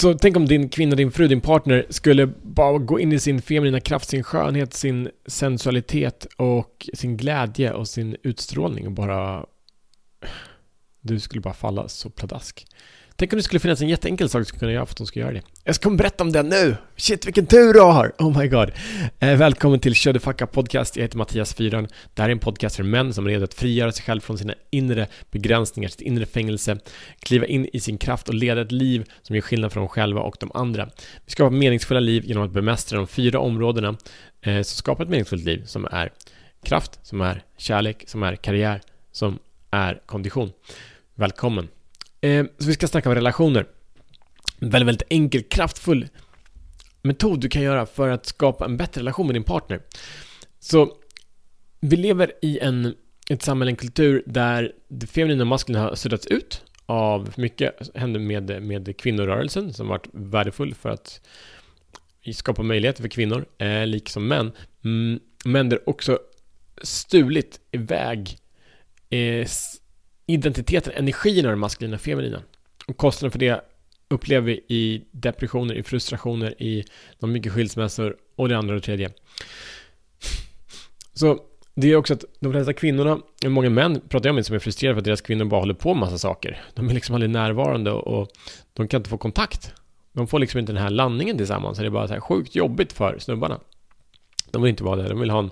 Så tänk om din kvinna, din fru, din partner skulle bara gå in i sin feminina kraft, sin skönhet, sin sensualitet och sin glädje och sin utstrålning och bara... Du skulle bara falla så pladask. Tänk om det skulle finnas en jätteenkel sak du skulle kunna göra för att de ska göra det. Jag ska berätta om det nu! Shit vilken tur du har! Oh my god. Eh, välkommen till Kör Fucka Podcast. Jag heter Mattias Fyran. Det här är en podcast för män som är redo att frigöra sig själv från sina inre begränsningar, sitt inre fängelse, kliva in i sin kraft och leda ett liv som gör skillnad för dem själva och de andra. Vi skapar meningsfulla liv genom att bemästra de fyra områdena eh, som skapar ett meningsfullt liv, som är kraft, som är kärlek, som är karriär, som är kondition. Välkommen! Eh, så vi ska snacka om relationer. En väldigt, väldigt enkel, kraftfull metod du kan göra för att skapa en bättre relation med din partner. Så vi lever i en, ett samhälle, en kultur där det feminina och maskulina har suddats ut av mycket händer med, med kvinnorörelsen som varit värdefull för att skapa möjligheter för kvinnor, eh, liksom män. Mm, men det också stulit iväg eh, identiteten, energin av det maskulina och feminina. Och kostnaden för det upplever vi i depressioner, i frustrationer, i de mycket skilsmässor och det andra och det tredje. Så det är också att de flesta kvinnorna, många män pratar jag med som är frustrerade för att deras kvinnor bara håller på med massa saker. De är liksom aldrig närvarande och de kan inte få kontakt. De får liksom inte den här landningen tillsammans. Så det är bara så här sjukt jobbigt för snubbarna. De vill inte vara där. De vill ha en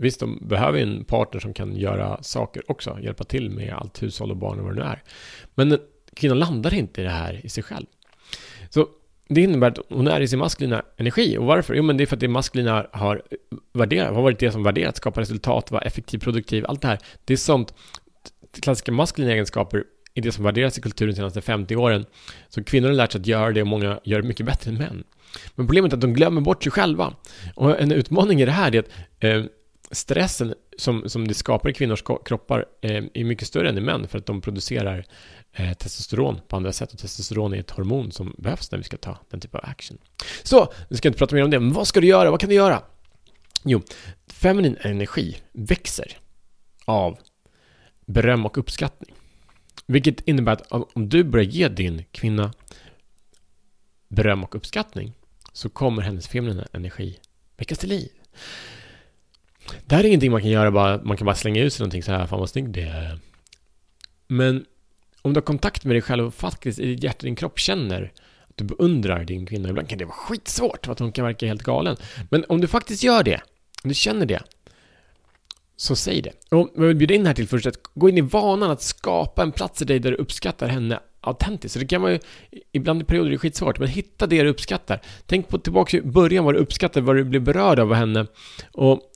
Visst, de behöver ju en partner som kan göra saker också, hjälpa till med allt hushåll och barn och vad det nu är. Men kvinnan landar inte i det här i sig själv. Så det innebär att hon är i sin maskulina energi. Och varför? Jo, men det är för att det maskulina har, värderat, har varit det som värderat, skapa resultat, vara effektiv, produktiv, allt det här. Det är sånt, klassiska maskulina egenskaper är det som värderas i kulturen de senaste 50 åren. Så kvinnor har lärt sig att göra det och många gör det mycket bättre än män. Men problemet är att de glömmer bort sig själva. Och en utmaning i det här är att eh, stressen som, som det skapar i kvinnors kroppar eh, är mycket större än i män för att de producerar eh, testosteron på andra sätt och testosteron är ett hormon som behövs när vi ska ta den typen av action. Så, nu ska jag inte prata mer om det, men vad ska du göra? Vad kan du göra? Jo, feminin energi växer av beröm och uppskattning. Vilket innebär att om du börjar ge din kvinna beröm och uppskattning så kommer hennes feminina energi väckas till liv. Det här är ingenting man kan göra bara, man kan bara slänga ut sig någonting så här, fan vad snygg det är. Men om du har kontakt med dig själv och faktiskt i ditt hjärta, din kropp känner att du beundrar din kvinna, ibland kan det vara skitsvårt för att hon kan verka helt galen. Men om du faktiskt gör det, om du känner det, så säg det. Och jag vill bjuda in här till först att gå in i vanan att skapa en plats i dig där du uppskattar henne autentiskt. Så det kan man ju, ibland i perioder är det skitsvårt, men hitta det du uppskattar. Tänk på tillbaka i början vad du uppskattar, vad du blev berörd av henne. Och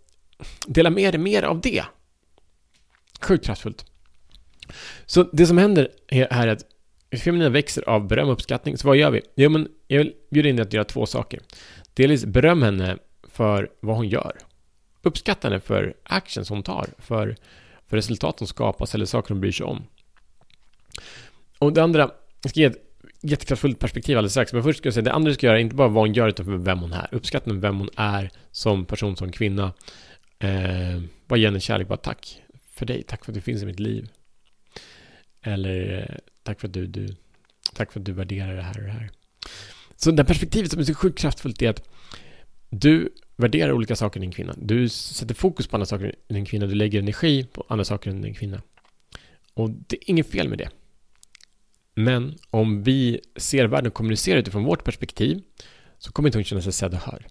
dela med dig mer av det. Sjukt kraftfullt. Så det som händer här är att feminina växer av beröm och uppskattning. Så vad gör vi? Jo, men jag vill bjuda in dig att göra två saker. Dels beröm henne för vad hon gör. Uppskatta henne för actions hon tar, för, för resultat som skapas eller saker hon bryr sig om. Och det andra, jag ska ge ett jättekraftfullt perspektiv alldeles strax, men först ska jag säga det andra du ska göra är inte bara vad hon gör utan för vem hon är. Uppskatta vem hon är som person, som kvinna. Eh, bara ge henne kärlek, bara tack för dig, tack för att du finns i mitt liv. Eller eh, tack för att du, du, tack för att du värderar det här och det här. Så det perspektivet som är så sjukt kraftfullt är att du värderar olika saker i din kvinna. Du sätter fokus på andra saker i din kvinna. Du lägger energi på andra saker i din kvinna. Och det är inget fel med det. Men om vi ser världen och kommunicerar utifrån vårt perspektiv så kommer inte hon känna sig sedd och hörd.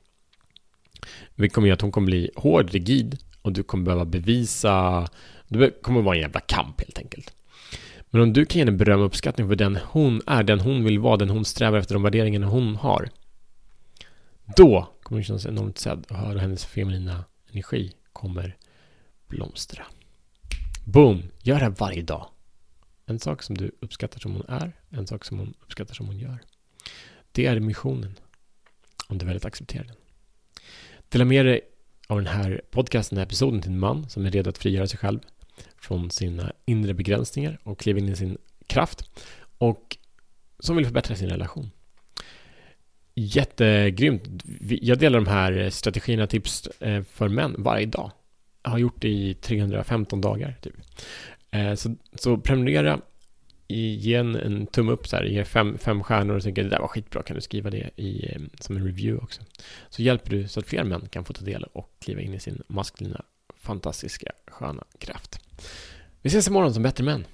Vilket kommer göra att hon kommer bli hård, rigid och du kommer behöva bevisa Det kommer vara en jävla kamp helt enkelt. Men om du kan ge henne beröm och uppskattning för den hon är, den hon vill vara, den hon strävar efter, de värderingarna hon har. Då kommer hon känna sig enormt sedd och höra hennes feminina energi kommer blomstra. Boom! Gör det här varje dag. En sak som du uppskattar som hon är, en sak som hon uppskattar som hon gör. Det är missionen. Om du väldigt accepterar den. Dela med dig av den här podcasten, den här episoden till en man som är redo att frigöra sig själv från sina inre begränsningar och kliva in i sin kraft och som vill förbättra sin relation. Jättegrymt. Jag delar de här strategierna tips eh, för män varje dag. Jag har gjort det i 315 dagar typ. Eh, så, så prenumerera ge en, en tumme upp så här, ge fem, fem stjärnor och tycker det där var skitbra, kan du skriva det i, som en review också. Så hjälper du så att fler män kan få ta del och kliva in i sin maskulina, fantastiska, sköna kraft. Vi ses imorgon som bättre män.